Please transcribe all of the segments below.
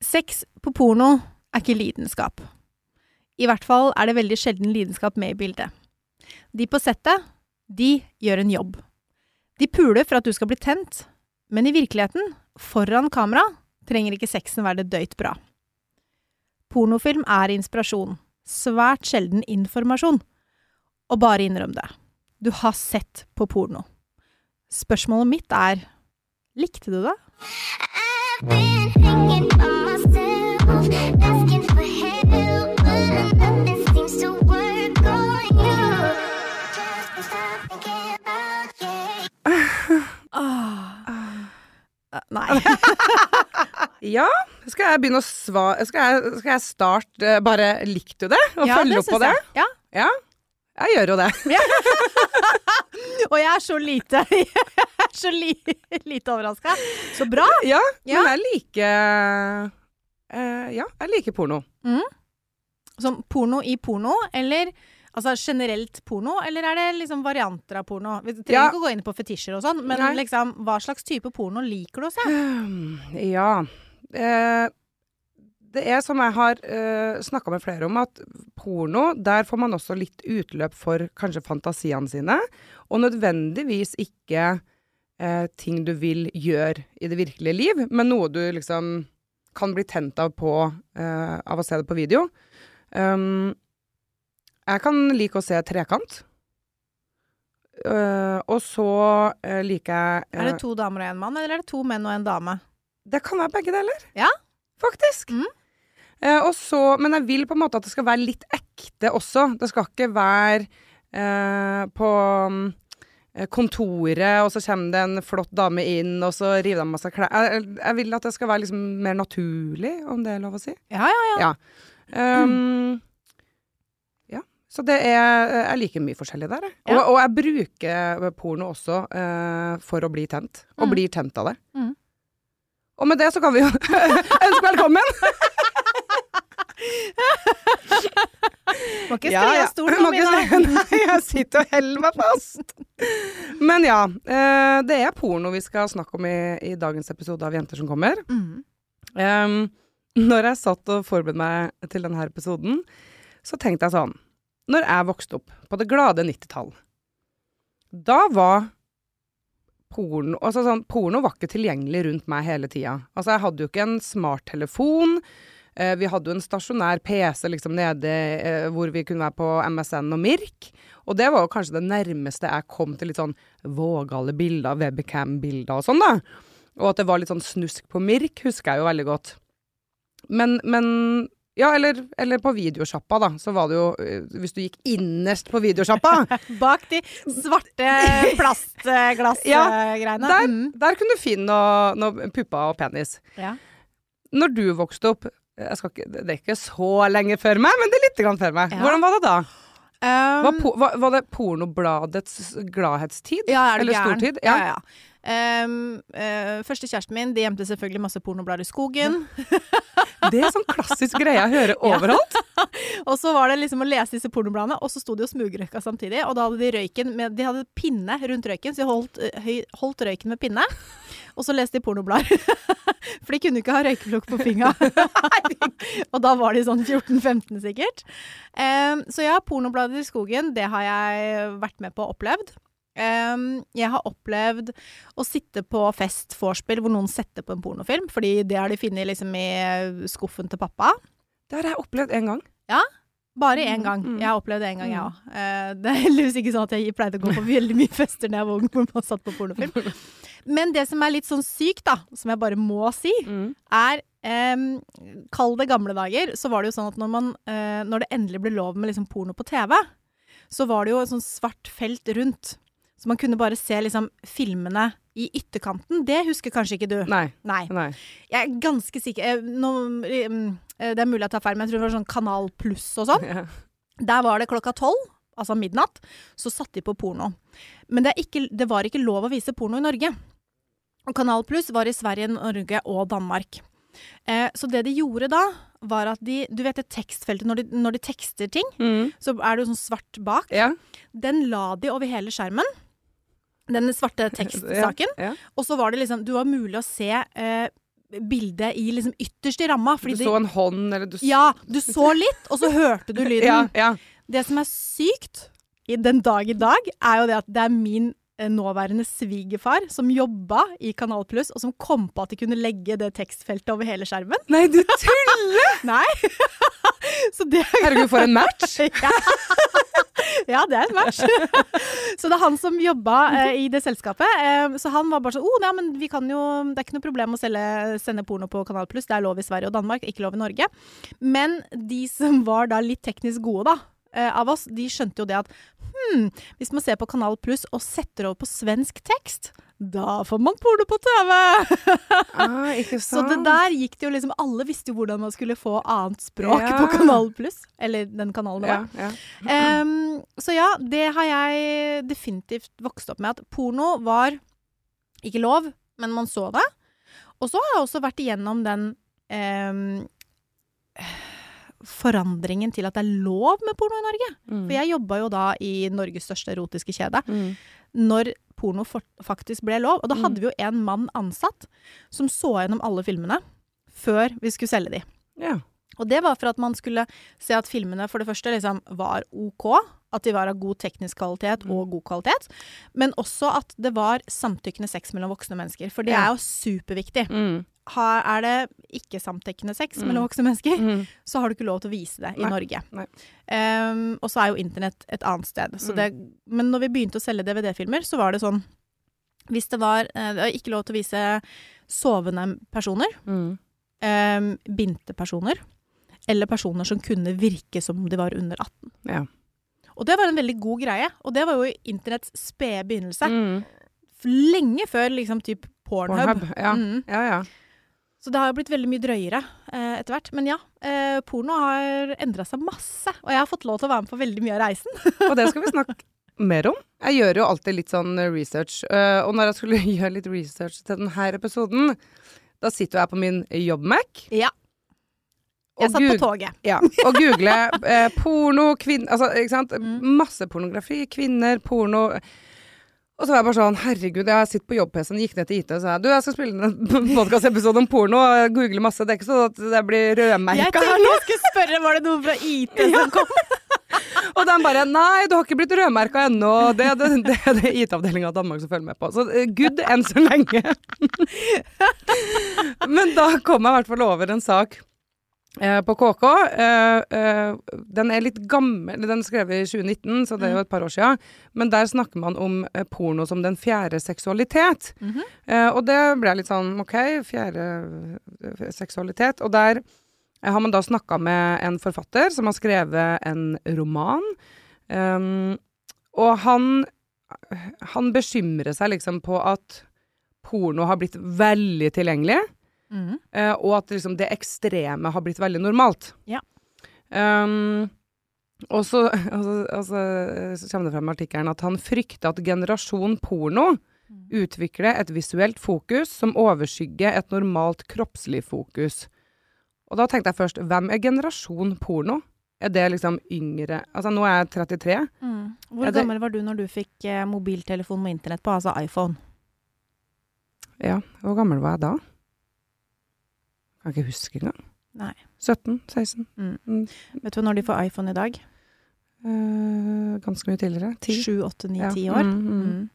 Sex på porno er ikke lidenskap. I hvert fall er det veldig sjelden lidenskap med i bildet. De på settet, de gjør en jobb. De puler for at du skal bli tent, men i virkeligheten, foran kamera, trenger ikke sexen være det døyt bra. Pornofilm er inspirasjon, svært sjelden informasjon. Og bare innrøm det. Du har sett på porno. Spørsmålet mitt er likte du det? I've been work on Nei. Ja, skal jeg begynne å svare Skal jeg, skal jeg starte eh, bare Likte du det? Og Ja, følge opp på det? jeg. Ja. Ja. Jeg gjør jo det. Og jeg er så lite Jeg er så li, lite overraska. Så bra! Ja, Ja. men jeg liker eh, Ja, jeg liker porno. Som porno i porno, eller altså generelt porno, eller er det liksom varianter av porno? Vi trenger Ja. ikke å gå inn på fetisjer og sånn, men Nei. liksom, hva slags type porno liker du å se? Ja. Uh, det er som jeg har uh, snakka med flere om, at porno, der får man også litt utløp for kanskje fantasiene sine. Og nødvendigvis ikke eh, ting du vil gjøre i det virkelige liv, men noe du liksom kan bli tent av på uh, av å se det på video. Um, jeg kan like å se trekant. Uh, og så uh, liker jeg Er det to damer og en mann, eller er det to menn og en dame? det kan være begge deler. Ja. Faktisk. Mm. Og så, men jeg vil på en måte at det skal være litt ekte også. Det skal ikke være på eh, kontoret, og så kommer det en flott dame inn, og så river de av seg klær. Jeg, jeg vil at det skal være liksom mer naturlig, om det er lov å si. Ja, ja, ja. Um, ja. Så det er Jeg liker mye forskjellig der, jeg. Ja. Og, og jeg bruker porno også uh, for å bli tent. Og Mm. blir tent av det. Mm. Og med det så kan vi jo ønske velkommen! Må ikke Ja, ja. stort om Mina. si- Nei, jeg sitter og heller meg fast. Men ja, eh, det er porno vi skal snakke om i, i dagens episode av Jenter som kommer. Mm. Um, når jeg satt og forberedte meg til denne episoden, så tenkte jeg sånn Når jeg vokste opp på det glade 90-tall, da var porno Altså sånn, porno var ikke tilgjengelig rundt meg hele tida. Altså, jeg hadde jo ikke en smarttelefon. Eh, vi hadde jo en stasjonær PC liksom nede eh, hvor vi kunne være på MSN og Mirk. Og det var jo kanskje det nærmeste jeg kom til litt sånn vågale bilder, webcam-bilder og sånn, da. Og at det var litt sånn snusk på Mirk, husker jeg jo veldig godt. Men, men Ja, eller, eller på videosjappa, da. Så var det jo eh, Hvis du gikk innerst på videosjappa, Bak de svarte plastglassgreiene. der, Mm. der kunne du finne noe, noe pupper og penis. Ja. Når du vokste opp ikke, Det er ikke så lenge før meg, men det er litt grann før meg. Ja. Hvordan var det da? Um, Var, po var, var det pornobladets gladhetstid? Ja, er det Eller gæren? stortid? Ja, Ja. ja. Um, uh, første kjæresten min de gjemte selvfølgelig masse pornoblader i skogen. Det er sånn klassisk greie jeg hører overalt. Og så var det liksom å lese disse pornobladene, og så sto de og smugrøyka samtidig. Og da hadde de røyken med, De hadde pinne rundt røyken, så de holdt, eh, høy, holdt røyken med pinne. Og så leste de pornoblader. For de kunne ikke ha røykeflokk på fingra. og da var de sånn 14-15 sikkert. Um, så ja, pornoblader i skogen, det har jeg vært med på og opplevd. Um, jeg har opplevd å sitte på fest vorspiel hvor noen setter på en pornofilm, fordi det har de funnet liksom i skuffen til pappa. Det har jeg opplevd en gang. Bare én gang. Mm. Jeg har opplevd det en gang, jeg Mm. òg. det er heldigvis ikke sånn at jeg pleide å gå på veldig mye fester da jeg var ung hvor man satt på pornofilm. Men det som er litt sånn sykt, da, som jeg bare må si, Mm. er Um, Kall det gamle dager, så var det jo sånn at når, man, uh, når det endelig ble lov med liksom porno på TV, så var det jo et sånn svart felt rundt. Så man kunne bare se liksom filmene i ytterkanten. Det husker kanskje ikke du? Nei. Nei. nei. Jeg er ganske sikker eh, nå, eh, Det er mulig jeg tar feil, men jeg tror det var sånn Kanal Pluss og sånn. Ja. Der var det klokka tolv, altså midnatt, så satte de på porno. Men det, ikke, det var ikke lov å vise porno i Norge. Og Kanal Pluss var i Sverige, Norge og Danmark. Eh, så det de gjorde da, var at de Du vet det tekstfeltet når de, når de tekster ting, Mm. så er det jo sånn svart bak. Ja. Den la de over hele skjermen. Den svarte tekstsaken. Ja. Og så var det liksom Du var mulig å se eh, bildet i liksom ytterst i ramma. Du så en hånd, eller du ja, du så litt, og så hørte du lyden. ja, ja. Det som er sykt i den dag i dag, er jo det at det er min nåværende svigerfar som jobba i Kanal Pluss, og som kom på at de kunne legge det tekstfeltet over hele skjermen. Nei, du tuller! Nei! så det Herregud, for en match! ja. ja, det er en match. så det er han som jobba eh, i det selskapet. Eh, så han var bare sånn oh, nei, men vi kan jo, Det er ikke noe problem å selge, sende porno på Kanal Pluss. Det er lov i Sverige og Danmark, ikke lov i Norge. Men de som var da litt teknisk gode, da. Eh, Av oss, de skjønte jo det at hm, hvis man ser på Kanal Pluss og setter over på svensk tekst, da får man porno på TV! Ah, ikke Så det der gikk det jo liksom Alle visste jo hvordan man skulle få annet språk Ja. på Kanal Pluss. Eller den kanalen det var. ja, ja. Um, så ja, det har jeg definitivt vokst opp med. At porno var ikke lov, men man så det. Og så har jeg også vært igjennom den ehm, forandringen til at det er lov med porno i Norge. Mm. For jeg jobba jo da i Norges største erotiske kjede Mm. når porno for, faktisk ble lov. Og da Mm. hadde vi jo en mann ansatt som så gjennom alle filmene før vi skulle selge de. Ja. Og det var for at man skulle se at filmene for det første liksom var OK, at de var av god teknisk kvalitet Mm. og god kvalitet, men også at det var samtykkende sex mellom voksne mennesker, for det er jo superviktig. Mm. Ha, er det ikke samtykkende sex Mm. mellom voksne mennesker, Mm. så har du ikke lov til å vise det i Nei, Norge. nei. Um, og så er jo internett et annet sted. Så Mm. det, men når vi begynte å selge DVD-filmer, så var det sånn Hvis det var var ikke lov til å vise sovende personer, Mm. um, binte personer, eller personer som kunne virke som om de var under 18. Ja. Og det var en veldig god greie. Og det var jo internetts spede begynnelse. Mm. Lenge før liksom typ Pornhub. Pornhub. Ja. Mm. ja, ja. Så det har jo blitt veldig mye drøyere eh, etter hvert. Men ja, eh, porno har endra seg masse. Og jeg har fått lov til å være med på veldig mye av reisen. Og det skal vi snakke mer om. Jeg gjør jo alltid litt sånn research, Uh, og når jeg skulle gjøre litt research til denne episoden, da sitter jeg på min jobb-Mac. Ja. Jeg satt på toget. Ja, og googler eh, porno, kvinner Altså, ikke sant. Mm. Masse pornografi. Kvinner, porno. Og så var jeg bare sånn, herregud, jeg sitter på jobb-PC-en, gikk ned til IT og sa du, jeg skal spille en podkastepisode om porno, og jeg googler masse. Det er ikke sånn at det blir Jeg rødmerka her nå. jeg skulle spørre, var det noe fra IT som kom? Og den bare Nei, du har ikke blitt rødmerka ennå. Det er det, det, det IT-avdelinga av Danmark som følger med på. Så eh, good enn så lenge. Men da kom jeg i hvert fall over en sak eh, på KK. Eh, eh, den er litt gammel, den er skrevet i 2019, så det er jo et par år siden. Men der snakker man om eh, porno som den fjerde seksualitet. Mhm. Eh, og det ble litt sånn OK, fjerde eh, seksualitet. Og der har man da snakka med en forfatter som har skrevet en roman. Um, og han, han bekymrer seg liksom på at porno har blitt veldig tilgjengelig. Eh, og at liksom det ekstreme har blitt veldig normalt. Ja. Um, og så, altså, altså, så, kommer det frem i artikkelen at han frykter at generasjon porno utvikler et visuelt fokus som overskygger et normalt kroppslig fokus. Og da tenkte jeg først, hvem er generasjon porno? Er det liksom yngre Altså, nå er jeg 33. Mm. Hvor Er det- gammel var du når du fikk eh, mobiltelefon med internett på, altså iPhone? Ja, hvor gammel var jeg da? Kan ikke huske engang. Nei. 17-16. Vet du når de får iPhone i dag? Uh, ganske mye tidligere. Ti. Sju, åtte, ni, Ja. ti år. Mm, mm. Mm.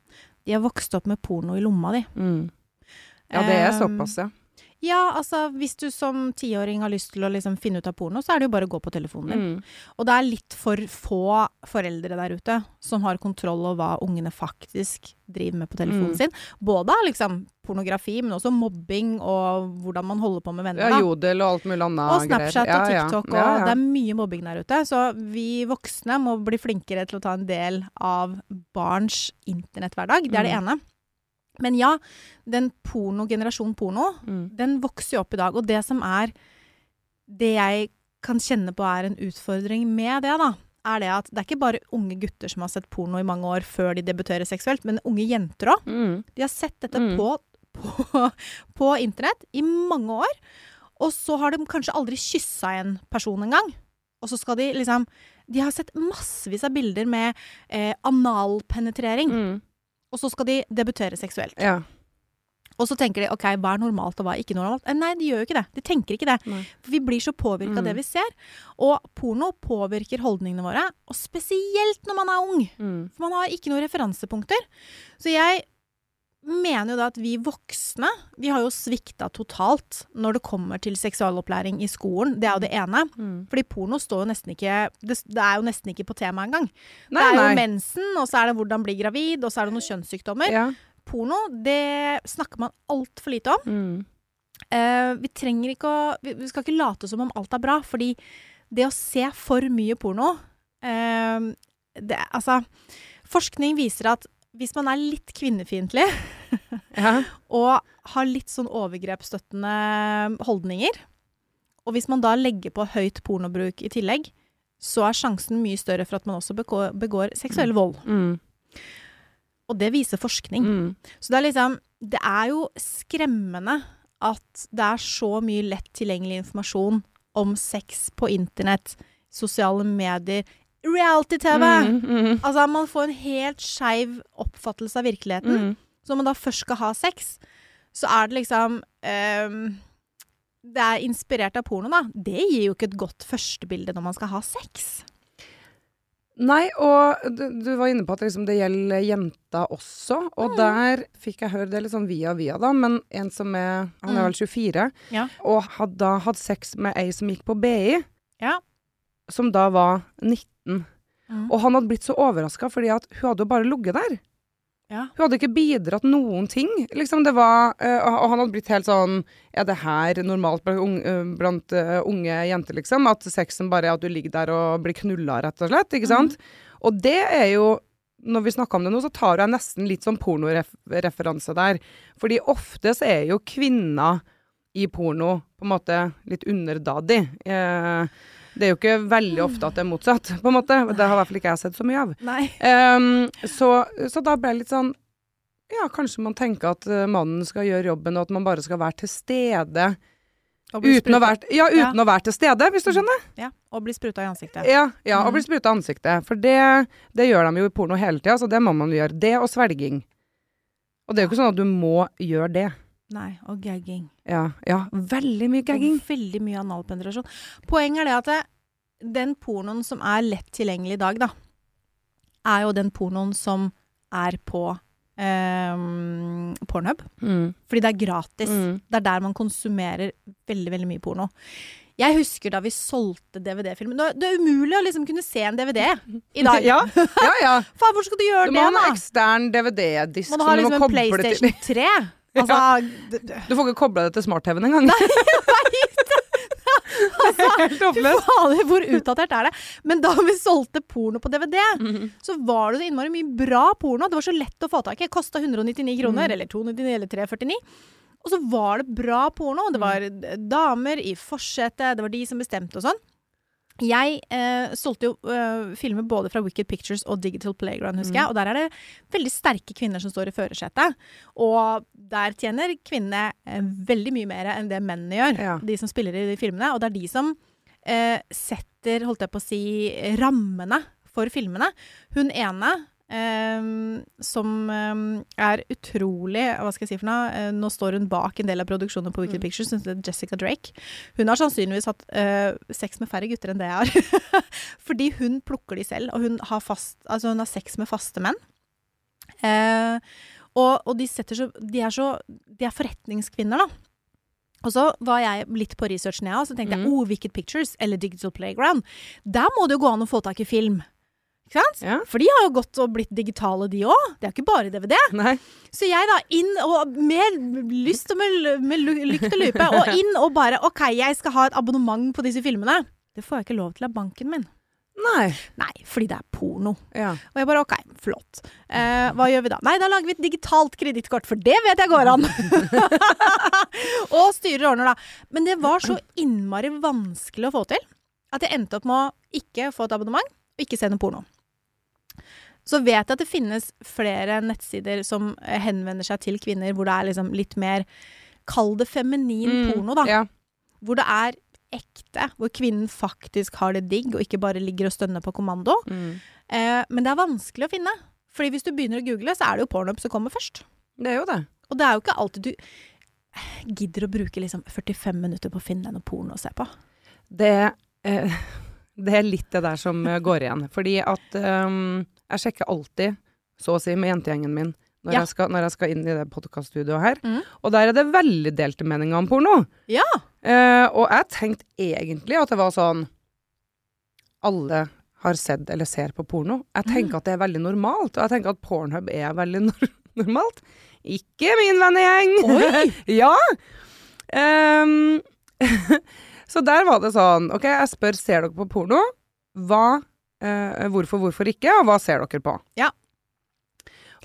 De har vokst opp med porno i lomma di. Mm. Ja, det er såpass, ja. Ja, altså hvis du som tiåring har lyst til å liksom finne ut av porno, så er det jo bare å gå på telefonen din. Mm. Og det er litt for få foreldre der ute som har kontroll over hva ungene faktisk driver med på telefonen Mm. sin. Både av liksom pornografi, men også mobbing og hvordan man holder på med venner. Ja, jodel og alt mulig annet Og Snapchat og og Ja, ja. TikTok, og det er mye mobbing der ute. Så vi voksne må bli flinkere til å ta en del av barns internetthverdag. Det er det Mm. ene. Men ja, den porno, generasjon porno, Mm. den vokser jo opp i dag. Og det som er Det jeg kan kjenne på er en utfordring med det, da, er det at det er ikke bare unge gutter som har sett porno i mange år før de debuterer seksuelt, men unge jenter òg. Mm. De har sett dette Mm. på, på, på internett i mange år, og så har de kanskje aldri kyssa en person engang. Og så skal de liksom De har sett massevis av bilder med eh, analpenetrering, Mm. og så skal de debutere seksuelt. Ja. Og så tenker de ok, hva er normalt og hva er ikke normalt? Eh, Nei, de gjør jo ikke det. De tenker ikke det. Nei. For vi blir så påvirka av det Mm. vi ser. Og porno påvirker holdningene våre, og spesielt når man er ung. Mm. For man har ikke noen referansepunkter. Så jeg mener jo da at vi voksne, vi har jo svikta totalt når det kommer til seksualopplæring i skolen. Det er jo det ene. Mm. Fordi porno står jo nesten ikke Det, det er jo nesten ikke på temaet engang. Det er jo nei. mensen, og så er det hvordan bli gravid, og så er det noen kjønnssykdommer. Ja. Porno, det snakker man altfor lite om. Mm. Eh, vi trenger ikke å vi, vi skal ikke late som om alt er bra, fordi det å se for mye porno eh, det, Altså, forskning viser at hvis man er litt kvinnefiendtlig Ja. og har litt sånn overgrepsstøttende holdninger, og hvis man da legger på høyt pornobruk i tillegg, så er sjansen mye større for at man også begår, begår seksuell vold. Mm. Og det viser forskning. Mm. Så det er liksom Det er jo skremmende at det er så mye lett tilgjengelig informasjon om sex på internett, sosiale medier, reality-TV. Mm. Mm. Altså, man får en helt skeiv oppfattelse av virkeligheten. Mm. Så når man da først skal ha sex, så er det liksom um, Det er inspirert av porno, da. Det gir jo ikke et godt førstebilde når man skal ha sex. Nei, og du, du var inne på at liksom det gjelder jenta også, og Mm. der fikk jeg høre det litt sånn via via, da, men en som er Han er Mm. vel 24, Ja. og hadde da hatt sex med ei som gikk på BI, Ja. Som da var 19. Mm. Og han hadde blitt så overraska, fordi at hun hadde jo bare ligget der. Ja. Hun hadde ikke bidratt noen ting. Liksom det var, eh, og han hadde blitt helt sånn Er det her normalt blant, unge, eh, blant eh, unge jenter, liksom? At sexen bare er at du ligger der og blir knulla, rett og slett. Ikke sant? Og det er jo Når vi snakker om det nå, så tar jeg nesten litt sånn pornoreferanse der. Fordi ofte så er jo kvinner i porno på en måte litt underdadig. Eh, det er jo ikke veldig ofte at det er motsatt, på en måte. Det har i hvert fall ikke jeg sett så mye av. Ehm, så, så da ble jeg litt sånn Ja, kanskje man tenker at eh, mannen skal gjøre jobben, og at man bare skal være til stede uten, å være, ja, uten å være til stede, hvis du skjønner? ja, og bli spruta i ansiktet. Ja, ja og Mm. bli spruta i ansiktet. For det, det gjør de jo i porno hele tida, så det må man gjøre. Det og svelging. Og det er jo ikke sånn at du må gjøre det. Nei, og gagging. Ja, ja veldig mye gagging. Og veldig mye analpenetrasjon. Poenget er det at det, den pornoen som er lett tilgjengelig i dag, da, er jo den pornoen som er på eh, Pornhub. Mm. Fordi det er gratis. Mm. Det er der man konsumerer veldig, veldig mye porno. Jeg husker da vi solgte DVD-filmer. Det det er umulig å liksom kunne se en DVD i dag. Ja, ja. ja. Faen, hvor skal du gjøre det, da? Du må ha en ekstern DVD-disk Må du ha liksom en. PlayStation 3? Altså, d- d- Du får ikke kobla det til smart-TV-en engang. Helt Fy håpløst. fader, hvor utdatert er det? Men da vi solgte porno på DVD, Mhm. så var det så innmari mye bra porno. Det var så lett å få tak i. Kosta 199 kroner, Mm. eller 299 eller 349. Og så var det bra porno. Det var eh, damer i forsetet, det var de som bestemte og sånn. Jeg eh, solgte jo eh, filmer både fra Wicked Pictures og Digital Playground, husker jeg. Og der er det veldig sterke kvinner som står i førersetet. Og der tjener kvinnene eh, veldig mye mer enn det mennene gjør. Ja. De som spiller i de filmene. Og det er de som eh, setter, holdt jeg på å si, rammene for filmene. Hun ene eh, som eh, er utrolig Hva skal jeg si for noe? Eh, nå står hun bak en del av produksjonen på Wicked Mm. Pictures. Hun heter Jessica Drake. Hun har sannsynligvis hatt eh, sex med færre gutter enn det jeg har. Fordi hun plukker de selv, og hun har, fast, altså hun har sex med faste menn. Eh, og, og de, setter så, de er så De er forretningskvinner, da. Og så var jeg litt på researchen, jeg òg, så tenkte jeg Mm. oh, Wicked Pictures eller Digital Playground. Der må det jo gå an å få tak i film. Ikke sant? Ja. For de har jo gått og blitt digitale, de òg. Det er jo ikke bare DVD. Nei. Så jeg da inn og med lyst og med, med lykt og lupe, og inn og bare OK, jeg skal ha et abonnement på disse filmene. Det får jeg ikke lov til av banken min. Nei. Nei, fordi det er porno. Ja. Og jeg bare OK, flott. Eh, hva gjør vi da? Nei, da lager vi et digitalt kredittkort, for det vet jeg går an! og styrer ordner, da. Men det var så innmari vanskelig å få til at jeg endte opp med å ikke få et abonnement og ikke se noe porno. Så vet jeg at det finnes flere nettsider som eh, henvender seg til kvinner hvor det er liksom litt mer Kall det feminin Mm, porno, da. Ja. Hvor det er ekte. Hvor kvinnen faktisk har det digg, og ikke bare ligger og stønner på kommando. Mm. Eh, men det er vanskelig å finne. Fordi hvis du begynner å google, så er det jo pornhub som kommer først. Det er jo det. Og det er jo ikke alltid du gidder å bruke liksom 45 minutter på å finne noe porno å se på. Det, eh, det er litt det der som eh, går igjen. Fordi at ehm, jeg sjekker alltid, så å si, med jentegjengen min når, Ja. jeg, skal, når jeg skal inn i det podkaststudioet her. Mm. Og der er det veldig delte meninger om porno. Ja. Eh, og jeg tenkte egentlig at det var sånn Alle har sett eller ser på porno. Jeg tenker at det er veldig normalt. Og jeg tenker at Pornhub er veldig nor normalt. Ikke min vennegjeng! Oi! ja! Um, så der var det sånn OK, jeg spør ser dere på porno. Hva, eh, hvorfor, hvorfor ikke, og hva ser dere på? Ja.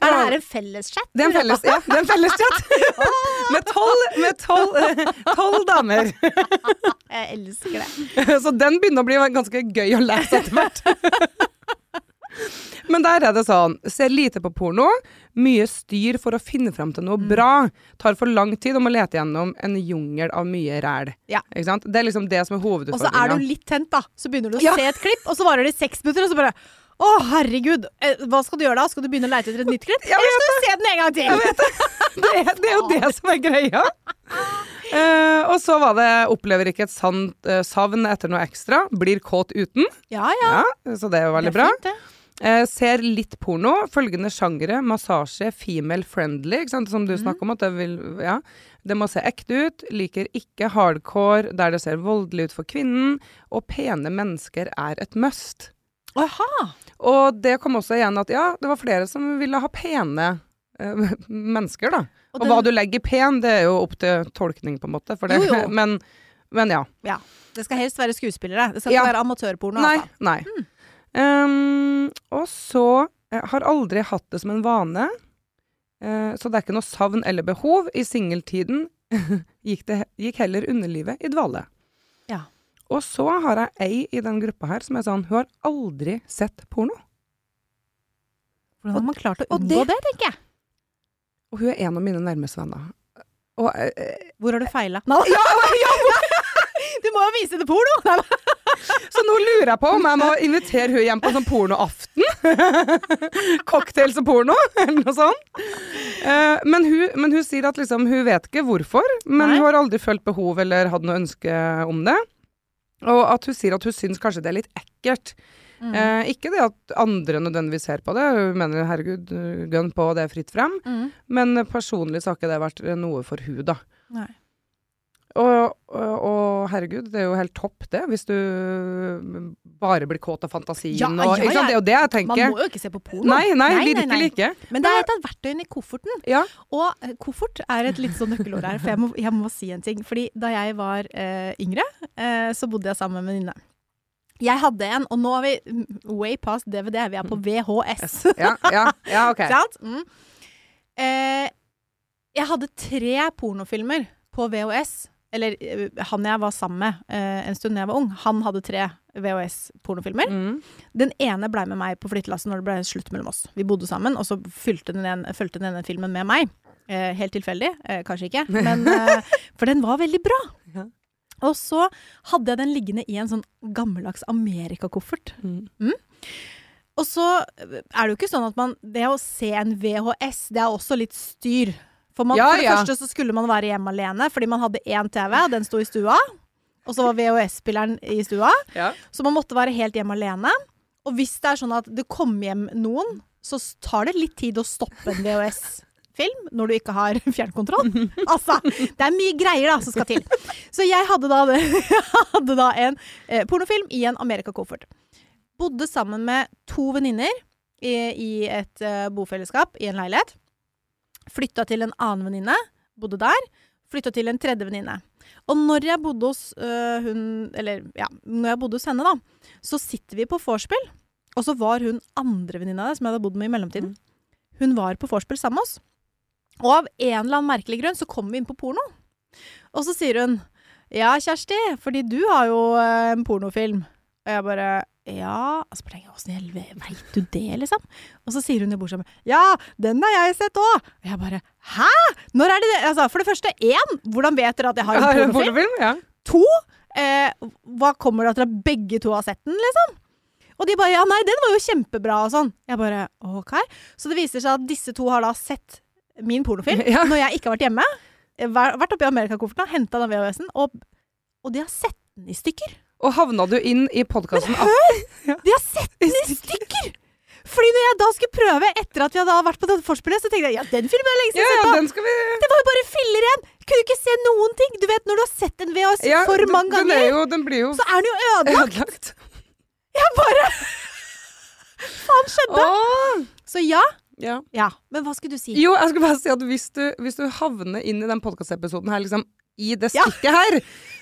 Og Er det her en felleschat? det er en felles, ja, det er en felleschat. med tolv med tolv, tolv damer. Jeg elsker det. Så den begynner å bli ganske gøy å lese etter hvert. Men der er det sånn, ser lite på porno, mye styr for å finne fram til noe bra, tar for lang tid og må lete gjennom en jungel av mye ræl. Ja. Ikke sant? Det er liksom det som er Og så er du litt tent, da. Så begynner du å Ja. se et klipp, og så varer det seks minutter, og så bare å, herregud. Eh, Hva skal du gjøre da? Skal du begynne å leite etter et nytt klipp? Eller skal du se den en gang til? det, er, det er jo det som er greia. Uh, og så var det 'opplever ikke et sant uh, savn etter noe ekstra', 'blir kåt uten'. Ja, ja. Ja, så det er jo veldig det er bra. det. Eh, ser litt porno. Følgende sjangere. Massasje, female friendly, ikke sant? som du snakker om. at det, vil, ja. det må se ekte ut. Liker ikke hardcore der det ser voldelig ut for kvinnen. Og pene mennesker er et must. Aha. Og det kom også igjen at ja, det var flere som ville ha pene eh, mennesker, da. Og, den- hva du legger pen, det er jo opp til tolkning, på en måte. For det. Jo, jo. Men, men ja. Ja. Det skal helst være skuespillere. Det skal Ja. være amatørporno. Nei. Altså. nei. Um, og så eh, har aldri hatt det som en vane. uh, så det er ikke noe savn eller behov. I singeltiden gikk, det, gikk heller underlivet i dvale. Ja. Og så har jeg ei i den gruppa her som er sånn Hun har aldri sett porno. Hvordan har man klart å unngå det, det- tenker jeg? Og hun er en av mine nærmeste venner. Og eh, Hvor har du feila? du må jo vise det porno! Nå lurer jeg på om jeg må invitere hun hjem på sånn pornoaften. Cocktails og porno, eller noe sånt. Eh, men, hun, men hun sier at liksom, hun vet ikke hvorfor, men Nei. hun har aldri følt behov eller hatt noe ønske om det. Og at hun sier at hun syns kanskje det er litt ekkelt. Mm. Eh, ikke det at andre nødvendigvis ser på det, hun mener herregud, gønn på, det er fritt frem. Mm. Men personlig så har ikke det vært noe for hun da. Nei. Og, og, og herregud, det er jo helt topp det, hvis du bare blir kåt av fantasien. Ja, og, ja, ja. Det er jo det jeg Man må jo ikke se på porno. Nei, nei, Nei, virkelig nei. ikke. Men det er et av verktøyene i kofferten. Ja. Og eh, koffert er et litt sånn nøkkelord her, for jeg må, jeg må si en ting. Fordi da jeg var eh, yngre, eh, så bodde jeg sammen med en venninne. Jeg hadde en, og nå er vi mm, way past DVD, vi er på VHS. Ja, ja, ja, ok. Sant? Mm. Eh, jeg hadde tre pornofilmer på VHS. Eller eh, han jeg var sammen med eh, en stund da jeg var ung, han hadde tre VHS-pornofilmer. Mm. Den ene blei med meg på flyttelasset når det ble slutt mellom oss. Vi bodde sammen, og så fulgte den, en, fulgte den ene filmen med meg. Eh, helt tilfeldig, eh, kanskje ikke, men, eh, for den var veldig bra. Ja. Og så hadde jeg den liggende i en sånn gammeldags Amerikakoffert. Mm. Og så er det jo ikke sånn at man Det å se en VHS, det er også litt styr. For, man, Ja, for det ja. første så skulle man være hjemme alene, fordi man hadde én TV, den sto i stua. Og så var VHS-spilleren i stua. Ja. Så man måtte være helt hjemme alene. Og hvis det er sånn at det kommer hjem noen, så tar det litt tid å stoppe en VHS-film når du ikke har fjernkontroll. Altså, det er mye greier da som skal til. Så jeg hadde da, hadde da en eh, pornofilm i en Amerikakoffert. Bodde sammen med to venninner i, i et eh, bofellesskap i en leilighet. Flytta til en annen venninne, bodde der. Flytta til en tredje venninne. Og når jeg bodde hos øh, hun Eller ja, når jeg bodde hos henne, da, så sitter vi på vorspiel. Og så var hun andre venninna der, som jeg hadde bodd med i mellomtiden, hun var på vorspiel sammen med oss. Og av en eller annen merkelig grunn så kom vi inn på porno. Og så sier hun Ja, Kjersti, fordi du har jo øh, en pornofilm. Og jeg bare Ja Og så bare tenker jeg åssen i helvete veit du det, liksom? Og så sier hun i bordet Ja, den har jeg sett òg! Og jeg bare Hæ?! Når er det det? Altså, for det første, én, hvordan vet dere at jeg har en du pornofilm? Ja. To, eh, hva kommer det at dere begge to har sett den, liksom? Og de bare ja, nei, den var jo kjempebra og sånn. Jeg bare ok. Så det viser seg at disse to har da sett min pornofilm Ja. når jeg ikke har vært hjemme. Har Vært oppi Amerikakofferten, henta den VHS-en, og, og de har sett den i stykker. Og havna du inn i podkasten De har sett den i stykker! Fordi når jeg da skulle prøve, etter at vi hadde vært på dette forspillet, så tenkte jeg ja, den filmen er lenge siden ja, sett på. den vi Det var jo bare filler igjen! Kunne ikke se noen ting. Du vet når du har sett en VHS ja, for den- mange Den, er ganger, jo, den blir jo så er den jo ødelagt. ødelagt. Jeg bare Faen skjedde? Åh! Så ja. Ja. Ja. Men hva skulle du si? Jo, jeg skulle bare si at hvis du, hvis du havner inn i den podkastepisoden her, liksom i det Ja. her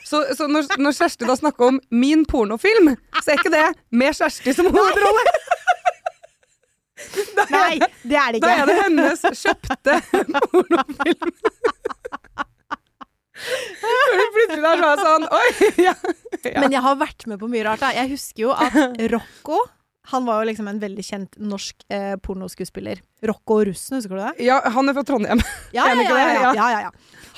Så, så når, når Kjersti da snakker om min pornofilm, så er ikke det med Kjersti som hovedrolle. Da Nei, det er det ikke. da er det hennes kjøpte pornofilm. Når du Plutselig er sånn Oi! Ja. ja. Men jeg har vært med på mye rart. Da. Jeg husker jo at Rocco han var jo liksom en veldig kjent norsk eh, pornoskuespiller. Rocco Russen, husker du det? ja, han er fra Trondheim. Ja, ja, ja. ja, Ja. ja.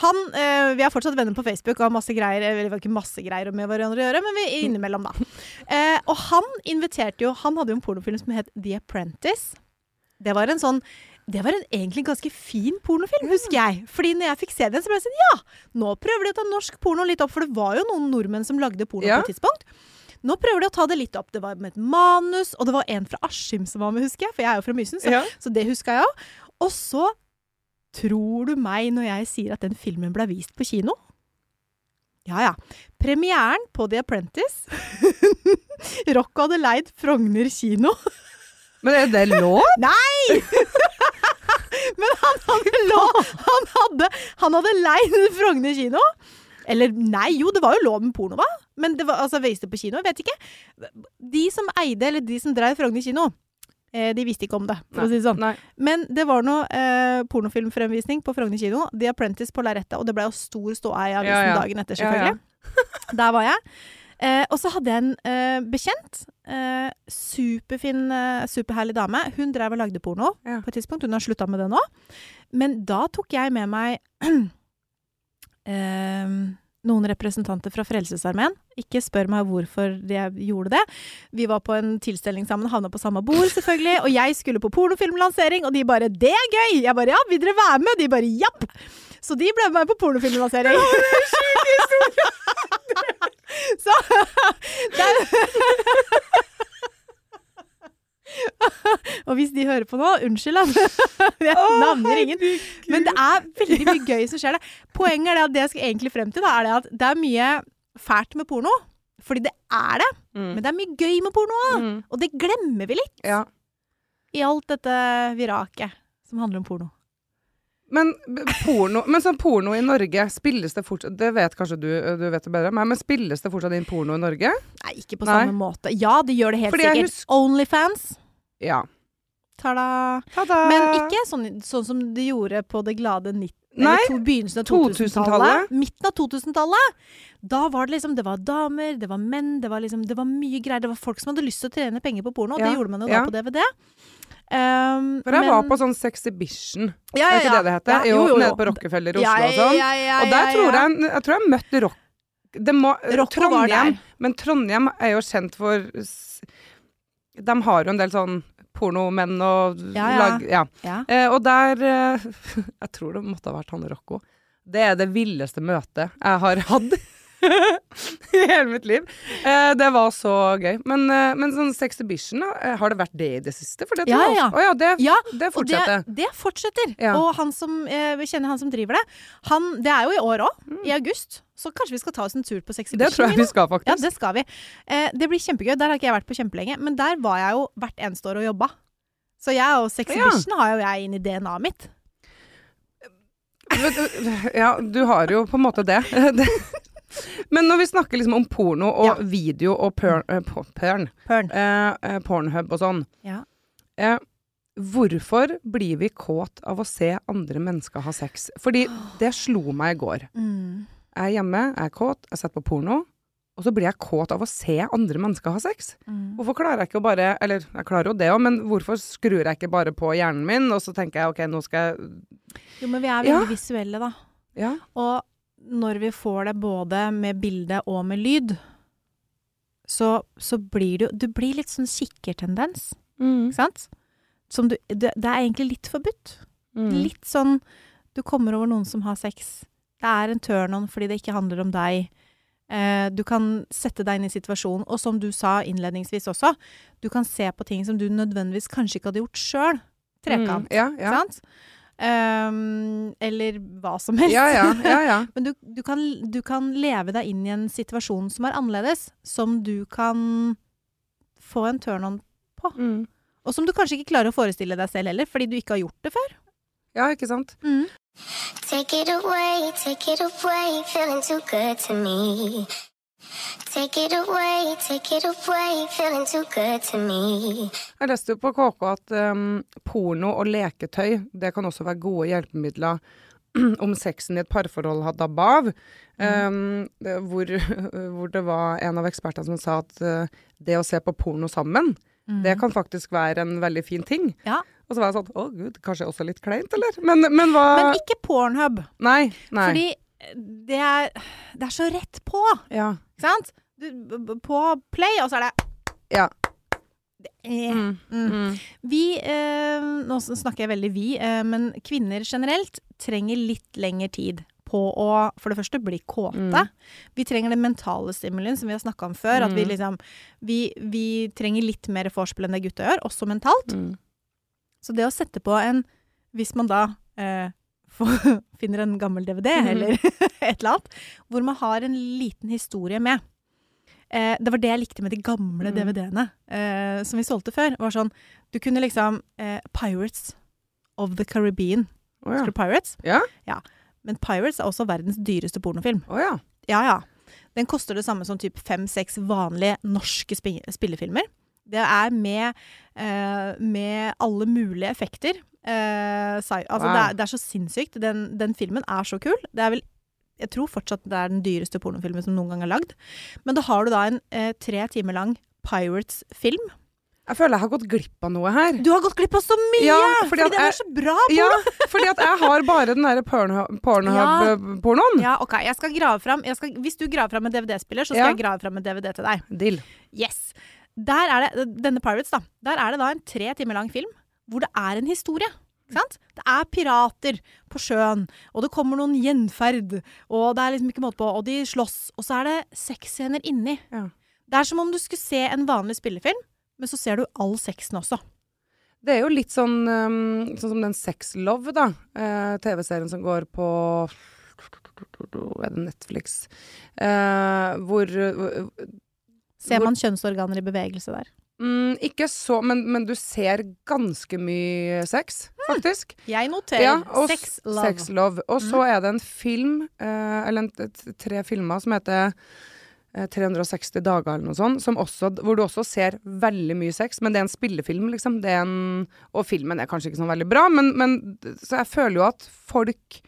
Han, eh, vi er fortsatt venner på Facebook og har masse greier Eller ikke masse greier med hverandre å gjøre, men vi er innimellom, da. Eh, og han inviterte jo Han hadde jo en pornofilm som het The Apprentice. Det var en sånn det var en egentlig ganske fin pornofilm, husker jeg. Fordi når jeg fikk se den, så ble jeg sånn Ja, nå prøver de å ta norsk porno litt opp. For det var jo noen nordmenn som lagde porno Ja. på et tidspunkt. Nå prøver de å ta det litt opp. Det var med et manus, og det var en fra Askim som var med, husker jeg. For jeg er jo fra Mysen, så Ja. så det huska jeg òg. Og så tror du meg når jeg sier at den filmen ble vist på kino? Ja ja. Premieren på The Apprentice Rocco hadde leid Frogner kino. Men er det lov? Nei! Men han hadde, lov, han hadde, han hadde leid Frogner kino. Eller nei, jo, det var jo lov med porno, hva? Men det var altså Vøyste på kino. Vet ikke. De som eide, eller de som drev Frogner kino, eh, de visste ikke om det, for å si det sånn. Nei. Men det var noe eh, pornofilmfremvisning på Frogner kino. The Apprentice på lerretet. Og det ble jo stor ståhei i avisen Ja, ja. dagen etter, Ja, ja. selvfølgelig. Der var jeg. Eh, og så hadde jeg en eh, bekjent. Eh, superfin, eh, superherlig dame. Hun drev og lagde porno på et tidspunkt. Hun har slutta med det nå. Men da tok jeg med meg noen representanter fra Frelsesarmeen. Ikke spør meg hvorfor jeg gjorde det. Vi var på en tilstelning sammen, havna på samme bord, selvfølgelig. Og jeg skulle på pornofilmlansering, og de bare 'Det er gøy!' Jeg bare 'Ja, vil dere være med?' De bare 'japp'. Så de ble med på pornofilmlansering. Så der. Og hvis de hører på nå, unnskyld, altså. Jeg navner ingen. Men det er veldig mye gøy som skjer. der. Poenget er det at det jeg skal egentlig frem til, da, er det at det er mye fælt med porno. Fordi det er det. Mm. Men det er mye gøy med porno òg. Mm. Og det glemmer vi litt Ja. i alt dette viraket som handler om porno. Men porno Men sånn porno i Norge, spilles det fortsatt Det vet kanskje du, du vet det bedre enn meg, men spilles det fortsatt inn porno i Norge? Nei, ikke på Nei. samme måte. Ja, det gjør det helt Fordi sikkert. Onlyfans. Ja. Ta-da. Ta-da! Men ikke sånn, sånn som de gjorde på det glade 90 Nei, to, begynnelsen av 2000-tallet. 2000-tallet. Midten av 2000-tallet. Da var det liksom Det var damer, det var menn, det var liksom Det var mye greier. Det var folk som hadde lyst til å tjene penger på porno, og Ja, det gjorde man jo ja. da på DVD. Um, For jeg men- var på sånn Sexhibition, ja, er ikke det det heter? Ja, jo, jo, jo, nede på Rockefeller i Oslo Ja, og sånn. ja, ja, og der tror jeg Jeg tror jeg møtte rock... Det må, Rocco var Trondheim, men Trondheim er jo kjent for De har jo en del sånn pornomenn og Ja, ja. lag... Ja. Ja. Eh, og der eh, Jeg tror det måtte ha vært han Rocco. Det er det villeste møtet jeg har hatt i hele mitt liv. Eh, det var så gøy. Men, eh, men sånn Sexhibition, eh, har det vært det i det siste? Det Ja, ja. Oh, ja, det, Ja, det Og fortsetter. det, det fortsetter. Ja. Og han som, eh, vi kjenner han som driver det, han, det er jo i år òg, i august. Så kanskje vi skal ta oss en tur på Sexhibition. Mm. Det tror jeg vi skal, Ja, faktisk. det skal vi. Eh, det blir kjempegøy. Der har ikke jeg vært på kjempelenge, men der var jeg jo hvert eneste år og jobba. Så jeg og Sexhibition har jo jeg inn i DNA-et mitt. Ja, du har jo på en måte det. det. Men når vi snakker liksom om porno og Ja. video og porn, eh, på- porn Pørn. eh, eh, Pornhub og sånn. Ja. Eh, hvorfor blir vi kåt av å se andre mennesker ha sex? Fordi det slo meg i går. Mm. Jeg er hjemme, jeg er kåt, jeg setter på porno, og så blir jeg kåt av å se andre mennesker ha sex. Mm. Hvorfor klarer jeg ikke å bare Eller jeg klarer jo det òg, men hvorfor skrur jeg ikke bare på hjernen min, og så tenker jeg ok, nå skal jeg Jo, men vi er Ja. veldig visuelle, da. Ja. Og når vi får det både med bilde og med lyd, så, så blir du Du blir litt sånn kikkertendens, ikke sant? Som du det, er egentlig litt forbudt. Mm. Litt sånn du kommer over noen som har sex. Det er en turn-on fordi det ikke handler om deg. Eh, du kan sette deg inn i situasjonen. Og som du sa innledningsvis også, du kan se på ting som du nødvendigvis kanskje ikke hadde gjort sjøl. Trekant. Mm. Ja, ja. Sant? Ehm, eller hva som helst. Ja, ja, ja, ja. Men du, du, kan, du kan leve deg inn i en situasjon som er annerledes, som du kan få en turn-on på. Mm. Og som du kanskje ikke klarer å forestille deg selv heller, fordi du ikke har gjort det før. ja, ikke sant? Take it away, take it away, feeling too good to me. Take it away, take it away, feeling too good to me. Jeg leste på KK at um, porno og leketøy det kan også være gode hjelpemidler om sexen i et parforhold har dabba av. Um, det, hvor, hvor det var en av ekspertene som sa at uh, det å se på porno sammen, det kan faktisk være en veldig fin ting. Ja. Og så var jeg sånn Å gud, kanskje også litt kleint, eller? Men, men hva Men ikke Pornhub, Nei. nei. fordi det er, det er så rett på, ja. ikke sant? Du, på play, og så er det Ja. er, Mm. mm. Mm. Vi, eh, nå snakker jeg veldig vi, eh, men kvinner generelt trenger litt lengre tid på å for det første bli kåte. Mm. Vi trenger den mentale stimulien som vi har snakka om før. At vi Mm. liksom vi, vi trenger litt mer vorspiel enn det gutta gjør, også mentalt. Mm. Så det å sette på en Hvis man da eh, finner en gammel DVD Mhm. eller et eller annet, hvor man har en liten historie med. Eh, det var det jeg likte med de gamle mm. DVD-ene eh, som vi solgte før. var sånn, Du kunne liksom eh, Pirates of the Caribbean. Oh, ja. Husker du Pirates? Ja. Men Pirates er også verdens dyreste pornofilm. Oh, ja. Ja, ja. Den koster det samme som typ fem-seks vanlige norske spi spillefilmer. Det er med, eh, med alle mulige effekter. Eh, altså Wow. det, er, det er så sinnssykt. Den, den filmen er så kul. Det er vel Jeg tror fortsatt det er den dyreste pornofilmen som noen gang er lagd. Men da har du da en eh, tre timer lang Pirates-film. Jeg føler jeg har gått glipp av noe her. Du har gått glipp av så mye! Ja, fordi fordi det er så bra! Ja, fordi at jeg har bare den derre Pornhub-pornoen. Ja, OK. Jeg skal grave fram skal, Hvis du graver fram en DVD-spiller, så skal Ja. jeg grave fram en DVD til deg. Deal. Yes. Der er det, denne Pirates, da. Der er det da en tre timer lang film hvor det er en historie. Sant? Det er pirater på sjøen, og det kommer noen gjenferd, og det er liksom ikke måte på, og de slåss, og så er det sexscener inni. Ja. Det er som om du skulle se en vanlig spillefilm, men så ser du all sexen også. Det er jo litt sånn, um, sånn som den Sex Love, da. Eh, TV-serien som går på Er det Netflix? Eh, hvor Ser man kjønnsorganer i bevegelse der? mm, Ikke så, men, men du ser ganske mye sex, faktisk. Jeg noterer Ja, og sex love. Sex Love. Og så er det en film, eh, eller en, tre filmer, som heter eh, 360 dager eller noe sånt, som også, hvor du også ser veldig mye sex, men det er en spillefilm, liksom. Det en, og filmen er kanskje ikke sånn veldig bra, men, men så jeg føler jo at folk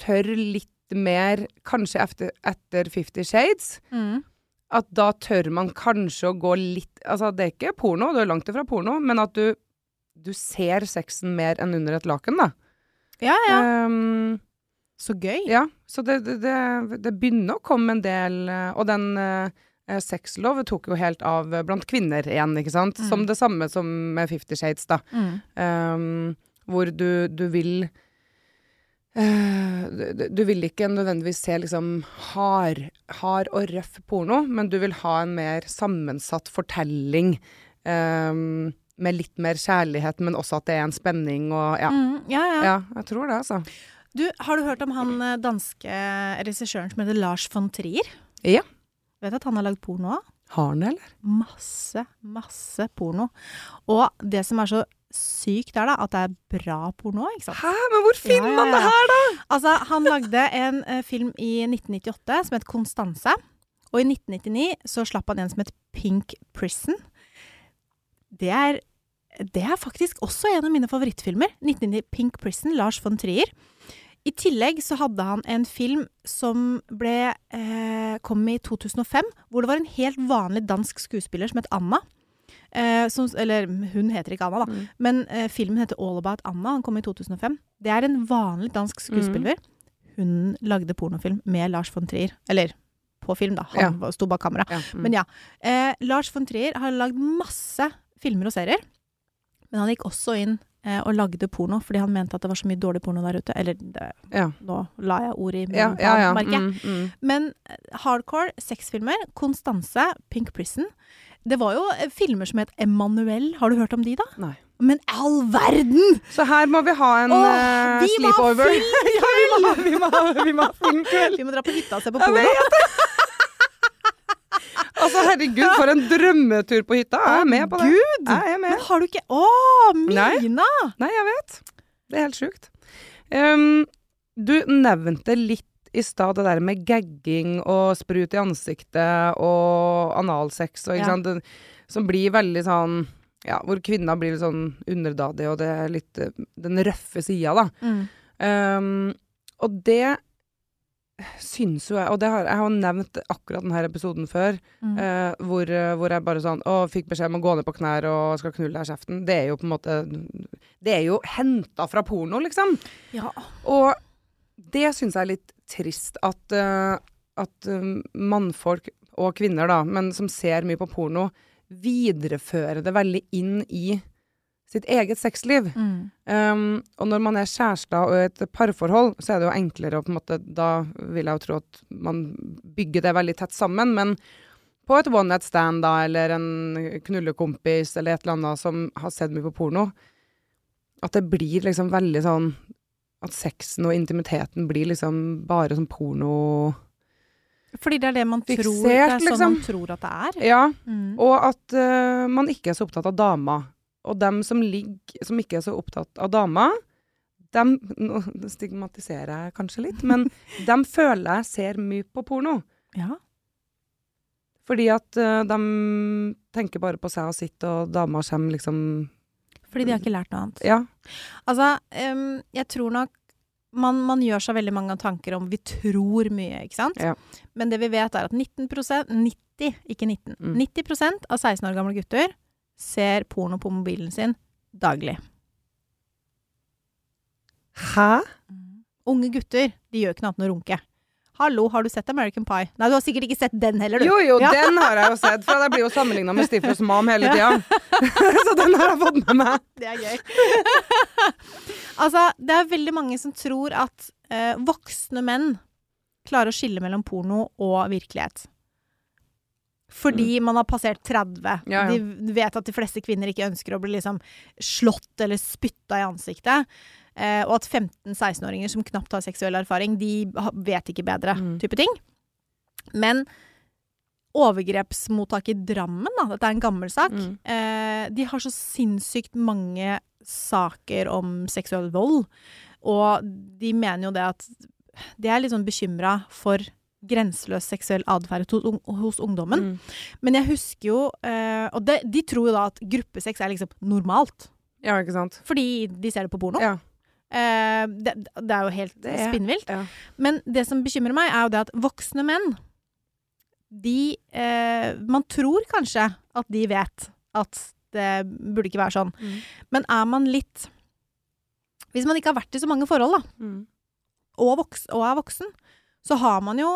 tør litt mer, kanskje etter, etter Fifty Shades. Mm. At da tør man kanskje å gå litt Altså, det er ikke porno, det er langt ifra porno, men at du, du ser sexen mer enn under et laken, da. Ja, ja. Um, Så gøy. ja, så det, det, det, det begynner å komme en del eh, Og den uh, sexlov tok jo helt av blant kvinner igjen, ikke sant? Mm. Som det samme som med Fifty Shades, da. Mm. Um, hvor du, du vil du, du vil ikke nødvendigvis se liksom hard, hard og røff porno, men du vil ha en mer sammensatt fortelling. um, med litt mer kjærlighet, men også at det er en spenning og ja. Mm, ja, ja. Ja, jeg tror det, altså. Du, har du hørt om han eh, danske regissøren som heter Lars von Trier? Ja. Vet at han har lagd porno òg? Har den, eller? Masse, masse porno. Og det som er så sykt er da, at det er bra porno, ikke sant? Hæ, men hvor finner Ja, man det her, da? Altså, han lagde en uh, film i 1998 som het Konstanse. Og i 1999 så slapp han en som het Pink Prison. Det er, det er faktisk også en av mine favorittfilmer. 1999 Pink Prison, Lars von Trier. I tillegg så hadde han en film som ble, eh, kom i 2005, hvor det var en helt vanlig dansk skuespiller som het Anna. Eh, som, eller hun heter ikke Anna, da. Mm. Men eh, filmen heter All About Anna. Han kom i 2005. Det er en vanlig dansk skuespiller. Hun lagde pornofilm med Lars von Trier. Eller på film, da. Han ja. sto bak kamera. Ja. mm. Men ja. Eh, Lars von Trier har lagd masse filmer og serier. Men han gikk også inn eh, og lagde porno fordi han mente at det var så mye dårlig porno der ute. Eller det, Ja. nå la jeg ord i munnen Ja, ja, merker jeg. Mm, mm. Men eh, hardcore sexfilmer, Konstanse, Pink Prison Det var jo eh, filmer som het Emanuel. Har du hørt om de, da? Nei. Men all verden! Så her må vi ha en Åh, eh, vi ha sleepover. ja, vi må ha, vi må vi må ha filmkveld. Vi må dra på hytta og se på porno. Altså, herregud, for en drømmetur på hytta. Jeg er med på det. Gud! Jeg er med. Men har du ikke Å, Nei. Mina! Nei, jeg vet. Det er helt sjukt. Um, du nevnte litt i stad det der med gagging og sprut i ansiktet og analsex og ikke Ja. sant, som blir veldig sånn ja, hvor kvinna blir litt sånn underdadig, og det er litt eh, den røffe sida, da. Mm. Um, og det syns jo jeg Og det har, jeg har nevnt akkurat denne episoden før, Mm. uh, hvor, eh, hvor jeg bare sånn Å, fikk beskjed om å gå ned på knær og skal knulle deg i kjeften. Det er jo på en måte Det er jo henta fra porno, liksom. Ja. Og det syns jeg er litt trist at, eh, at eh, mannfolk, og kvinner da, men som ser mye på porno, viderefører det veldig inn i sitt eget sexliv. Mm. Um, og når man er kjærester og i et parforhold, så er det jo enklere å på en måte Da vil jeg jo tro at man bygger det veldig tett sammen. Men på et one night stand, da, eller en knullekompis, eller et eller annet som har sett mye på porno, at det blir liksom veldig sånn At sexen og intimiteten blir liksom bare sånn porno Fordi det er det man tror Fiksert, Det er sånn liksom. man tror at det er. Ja. Mm. Og at uh, man ikke er så opptatt av dama. Og dem som ligger, som ikke er så opptatt av dama, dem Nå stigmatiserer jeg kanskje litt, men dem føler jeg ser mye på porno. Ja. Fordi at uh, de tenker bare på seg og sitt, og dama kommer liksom Fordi de har ikke lært noe annet. Ja. Altså, um, jeg tror nok man, man gjør seg veldig mange tanker om vi tror mye, ikke sant? Ja. Men det vi vet er at 19 90, ikke 19, Mm. 90% av 16 år gamle gutter ser porno på mobilen sin daglig. Hæ? Unge gutter, de gjør ikke noe annet enn å runke. Hallo, har du sett American Pie? Nei, du har sikkert ikke sett den heller, du. Jo, jo, Ja. den har jeg jo sett, for jeg blir jo sammenligna med Stiflers Mam hele tida. så den har jeg fått med meg. Det er gøy. altså, det er veldig mange som tror at eh, voksne menn klarer å skille mellom porno og virkelighet. Fordi man har passert 30. Mm. Ja, ja. De vet at de fleste kvinner ikke ønsker å bli liksom slått eller spytta i ansiktet. Eh, og at 15-16-åringer som knapt har seksuell erfaring, de vet ikke bedre, Mm. type ting. Men overgrepsmottaket i Drammen, da, dette er en gammel sak, Mm. eh, de har så sinnssykt mange saker om seksuell vold. Og de mener jo det at De er litt sånn bekymra for grenseløs seksuell atferd hos, ungdommen. Mm. Men jeg husker jo eh, Og de, de tror jo da at gruppesex er liksom normalt. Ja, ikke sant. Fordi de ser det på porno. Ja. Eh, det, det er jo helt er- spinnvilt. Ja. Men det som bekymrer meg, er jo det at voksne menn De eh, Man tror kanskje at de vet at det burde ikke være sånn. Mm. Men er man litt Hvis man ikke har vært i så mange forhold, da, Mm. og, voks, og er voksen, så har man jo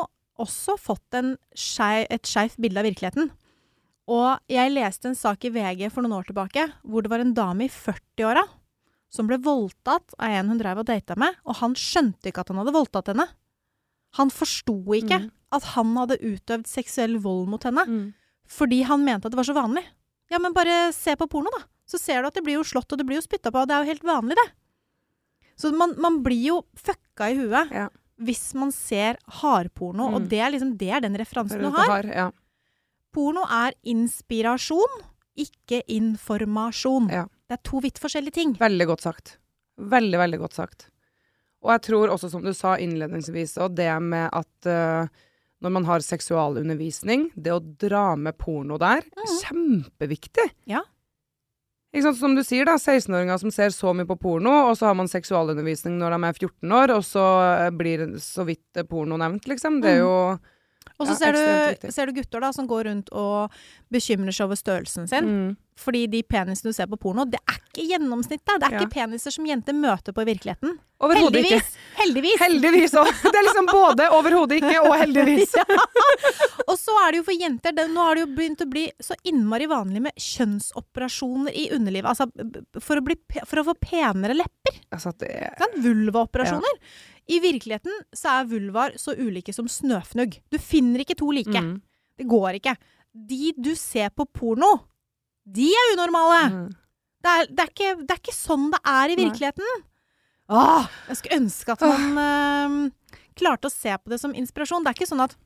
også fått en skei, et skeivt bilde av virkeligheten. Og jeg leste en sak i VG for noen år tilbake hvor det var en dame i 40-åra som ble voldtatt av en hun drev og data med, og han skjønte ikke at han hadde voldtatt henne. Han forsto ikke Mm. at han hadde utøvd seksuell vold mot henne, Mm. fordi han mente at det var så vanlig. Ja, men bare se på porno, da. Så ser du at det blir jo slått og det blir jo spytta på, og det er jo helt vanlig, det. Så man, man blir jo fucka i huet Ja. hvis man ser hardporno, Mm. og det er liksom det er den referansen du har. har. Ja. Porno er inspirasjon, ikke informasjon. Ja. Det er to vidt forskjellige ting. Veldig godt sagt. Veldig, veldig godt sagt. Og jeg tror også, som du sa innledningsvis, og det med at uh, når man har seksualundervisning, det å dra med porno der, kjempeviktig. Ja. Ikke sant, Som du sier, da, 16-åringer som ser så mye på porno, og så har man seksualundervisning når de er 14 år, og så eh, blir så vidt porno nevnt, liksom. Det er jo Og så Ja, ser, du, ser du gutter da som går rundt og bekymrer seg over størrelsen sin. mm, Fordi de penisene du ser på porno, det er ikke gjennomsnittet. Det er Ja. ikke peniser som jenter møter på i virkeligheten. Overhodet ikke. Heldigvis! Heldigvis! Òg. Det er liksom både overhodet ikke og heldigvis. Og så er det jo for jenter det, Nå har det jo begynt å bli så innmari vanlig med kjønnsoperasjoner i underlivet. Altså for å, bli, for å få penere lepper. Altså, det er Vulvaoperasjoner. Vulvaoperasjoner. I virkeligheten så er vulvaer så ulike som snøfnugg. Du finner ikke to like. Mm. Det går ikke. De du ser på porno, de er unormale. Mm. Det, er, det, er ikke, det er ikke sånn det er i virkeligheten. Åh, jeg skulle ønske at man øh, klarte å se på det som inspirasjon. Det er ikke sånn at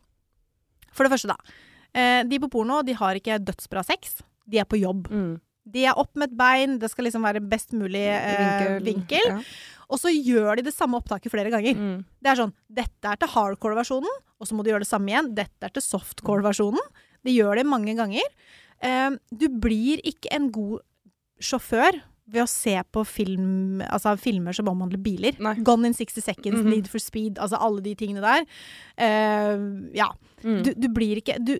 For det første, da. eh, de på porno de har ikke dødsbra sex. De er på jobb. Mm. De er opp med et bein, det skal liksom være best mulig eh, vinkel. Ja. Og så gjør de det samme opptaket flere ganger. Mm. Det er sånn Dette er til hardcore-versjonen, og så må du gjøre det samme igjen. Dette er til softcore-versjonen. De gjør det mange ganger. Eh, du blir ikke en god sjåfør ved å se på film, altså filmer som omhandler biler. Nei. Gone in 60 Seconds, Mhm. Need for Speed, altså alle de tingene der. Uh, ja. Mm. Du, du blir ikke du,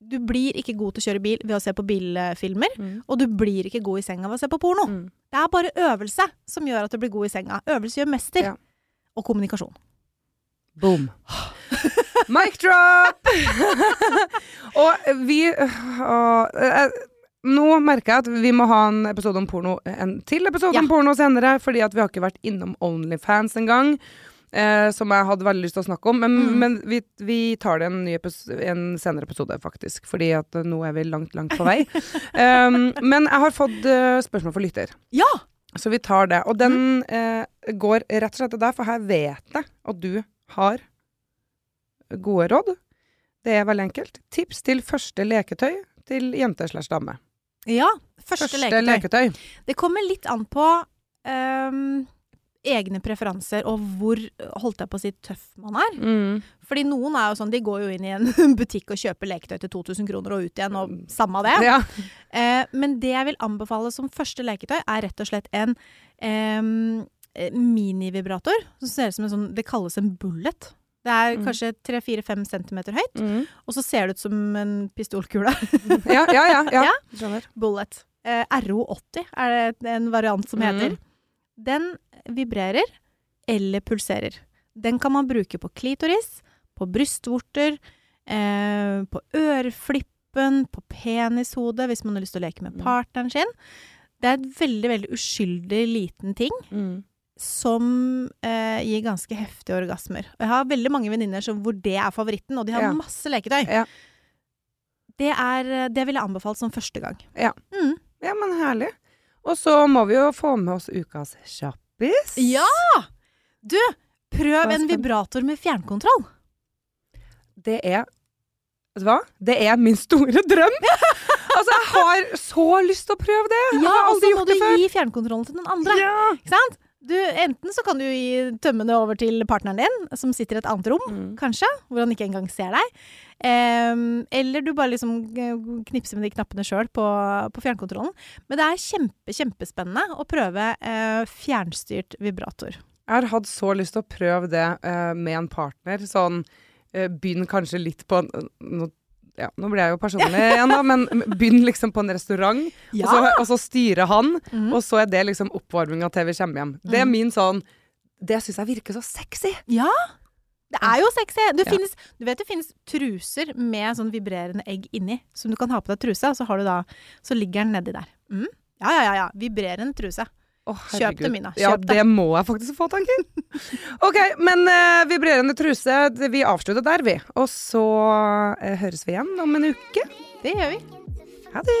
du blir ikke god til å kjøre bil ved å se på bilfilmer, Mm. og du blir ikke god i senga ved å se på porno. Mm. Det er bare øvelse som gjør at du blir god i senga. Øvelse gjør mester. Ja. Og kommunikasjon. Boom. Mic drop! og vi og, eh, Nå merker jeg at vi må ha en episode om porno En til episode om porno senere, fordi at vi har ikke vært innom Onlyfans engang. Eh, som jeg hadde veldig lyst til å snakke om. Men, Mm. men vi, vi tar det en, en senere episode, faktisk. Fordi at nå er vi langt, langt på vei. um, men jeg har fått uh, spørsmål for lytter. Ja! Så vi tar det. Og den Mm. eh, går rett og slett til deg, for her vet jeg at du har gode råd. Det er veldig enkelt. Tips til første leketøy til jente slash dame. Ja. Første, Første leketøy. leketøy. Det kommer litt an på um, egne preferanser og hvor, holdt jeg på å si, tøff man er. Mm. Fordi noen er jo sånn, de går jo inn i en butikk og kjøper leketøy til 2000 kroner og ut igjen, og samme det. Ja. Uh, men det jeg vil anbefale som første leketøy, er rett og slett en eh, minivibrator. Som ser ut som en sånn Det kalles en bullet. Det er Mm. kanskje 3-4-5 centimeter høyt, Mm. og så ser det ut som en pistolkule. ja, ja, ja, ja. Ja. Skjønner. bullet. Eh, RO80 er det en variant som heter. Mm. Den vibrerer eller pulserer. Den kan man bruke på klitoris, på brystvorter, eh, på øreflippen, på penishodet hvis man har lyst til å leke med Mm. partneren sin. Det er et veldig, veldig uskyldig liten ting Mm. Som eh, gir ganske heftige orgasmer. Og jeg har veldig mange venninner hvor det er favoritten, og de har Ja. masse leketøy. Ja. Det, er, det vil jeg anbefale som første gang. Ja. Mm. ja, men herlig. Og så må vi jo få med oss ukas kjappis. Ja! Du, prøv en vibrator med fjernkontroll. Det er Vet du hva? Det er min store drøm! altså, jeg har så lyst til å prøve det! Ja, og så må du gi fjernkontrollen til noen andre. Ja. Ikke sant? Du, enten så kan du gi tømmene over til partneren din, som sitter i et annet rom, Mm. kanskje, hvor han ikke engang ser deg. Um, eller du bare liksom eh, knipser med de knappene sjøl på, på fjernkontrollen. Men det er kjempe, kjempespennende å prøve uh, fjernstyrt vibrator. Jeg har hatt så lyst til å prøve det uh, med en partner. Sånn uh, Begynn kanskje litt på no, ja, Nå blir jeg jo personlig igjen, da, men begynn liksom på en restaurant, og, så, og så styrer han, mm. og så er det liksom oppvarminga til vi kommer hjem. Det er Mhm. min sånn Det syns jeg virker så sexy. Ja! Det er jo sexy. Ja. finnes, du vet det finnes truser med sånn vibrerende egg inni, som du kan ha på deg truse, og så, har du da, så ligger den nedi der. Mm. Ja, ja, ja, ja. Vibrerende truse. Å, Kjøp det, Mina. Kjøp Ja, det. det må jeg faktisk få, tanken. OK, men uh, vibrerende truse, vi avslutter der, vi. Og så uh, høres vi igjen om en uke. Det gjør vi. Ha det.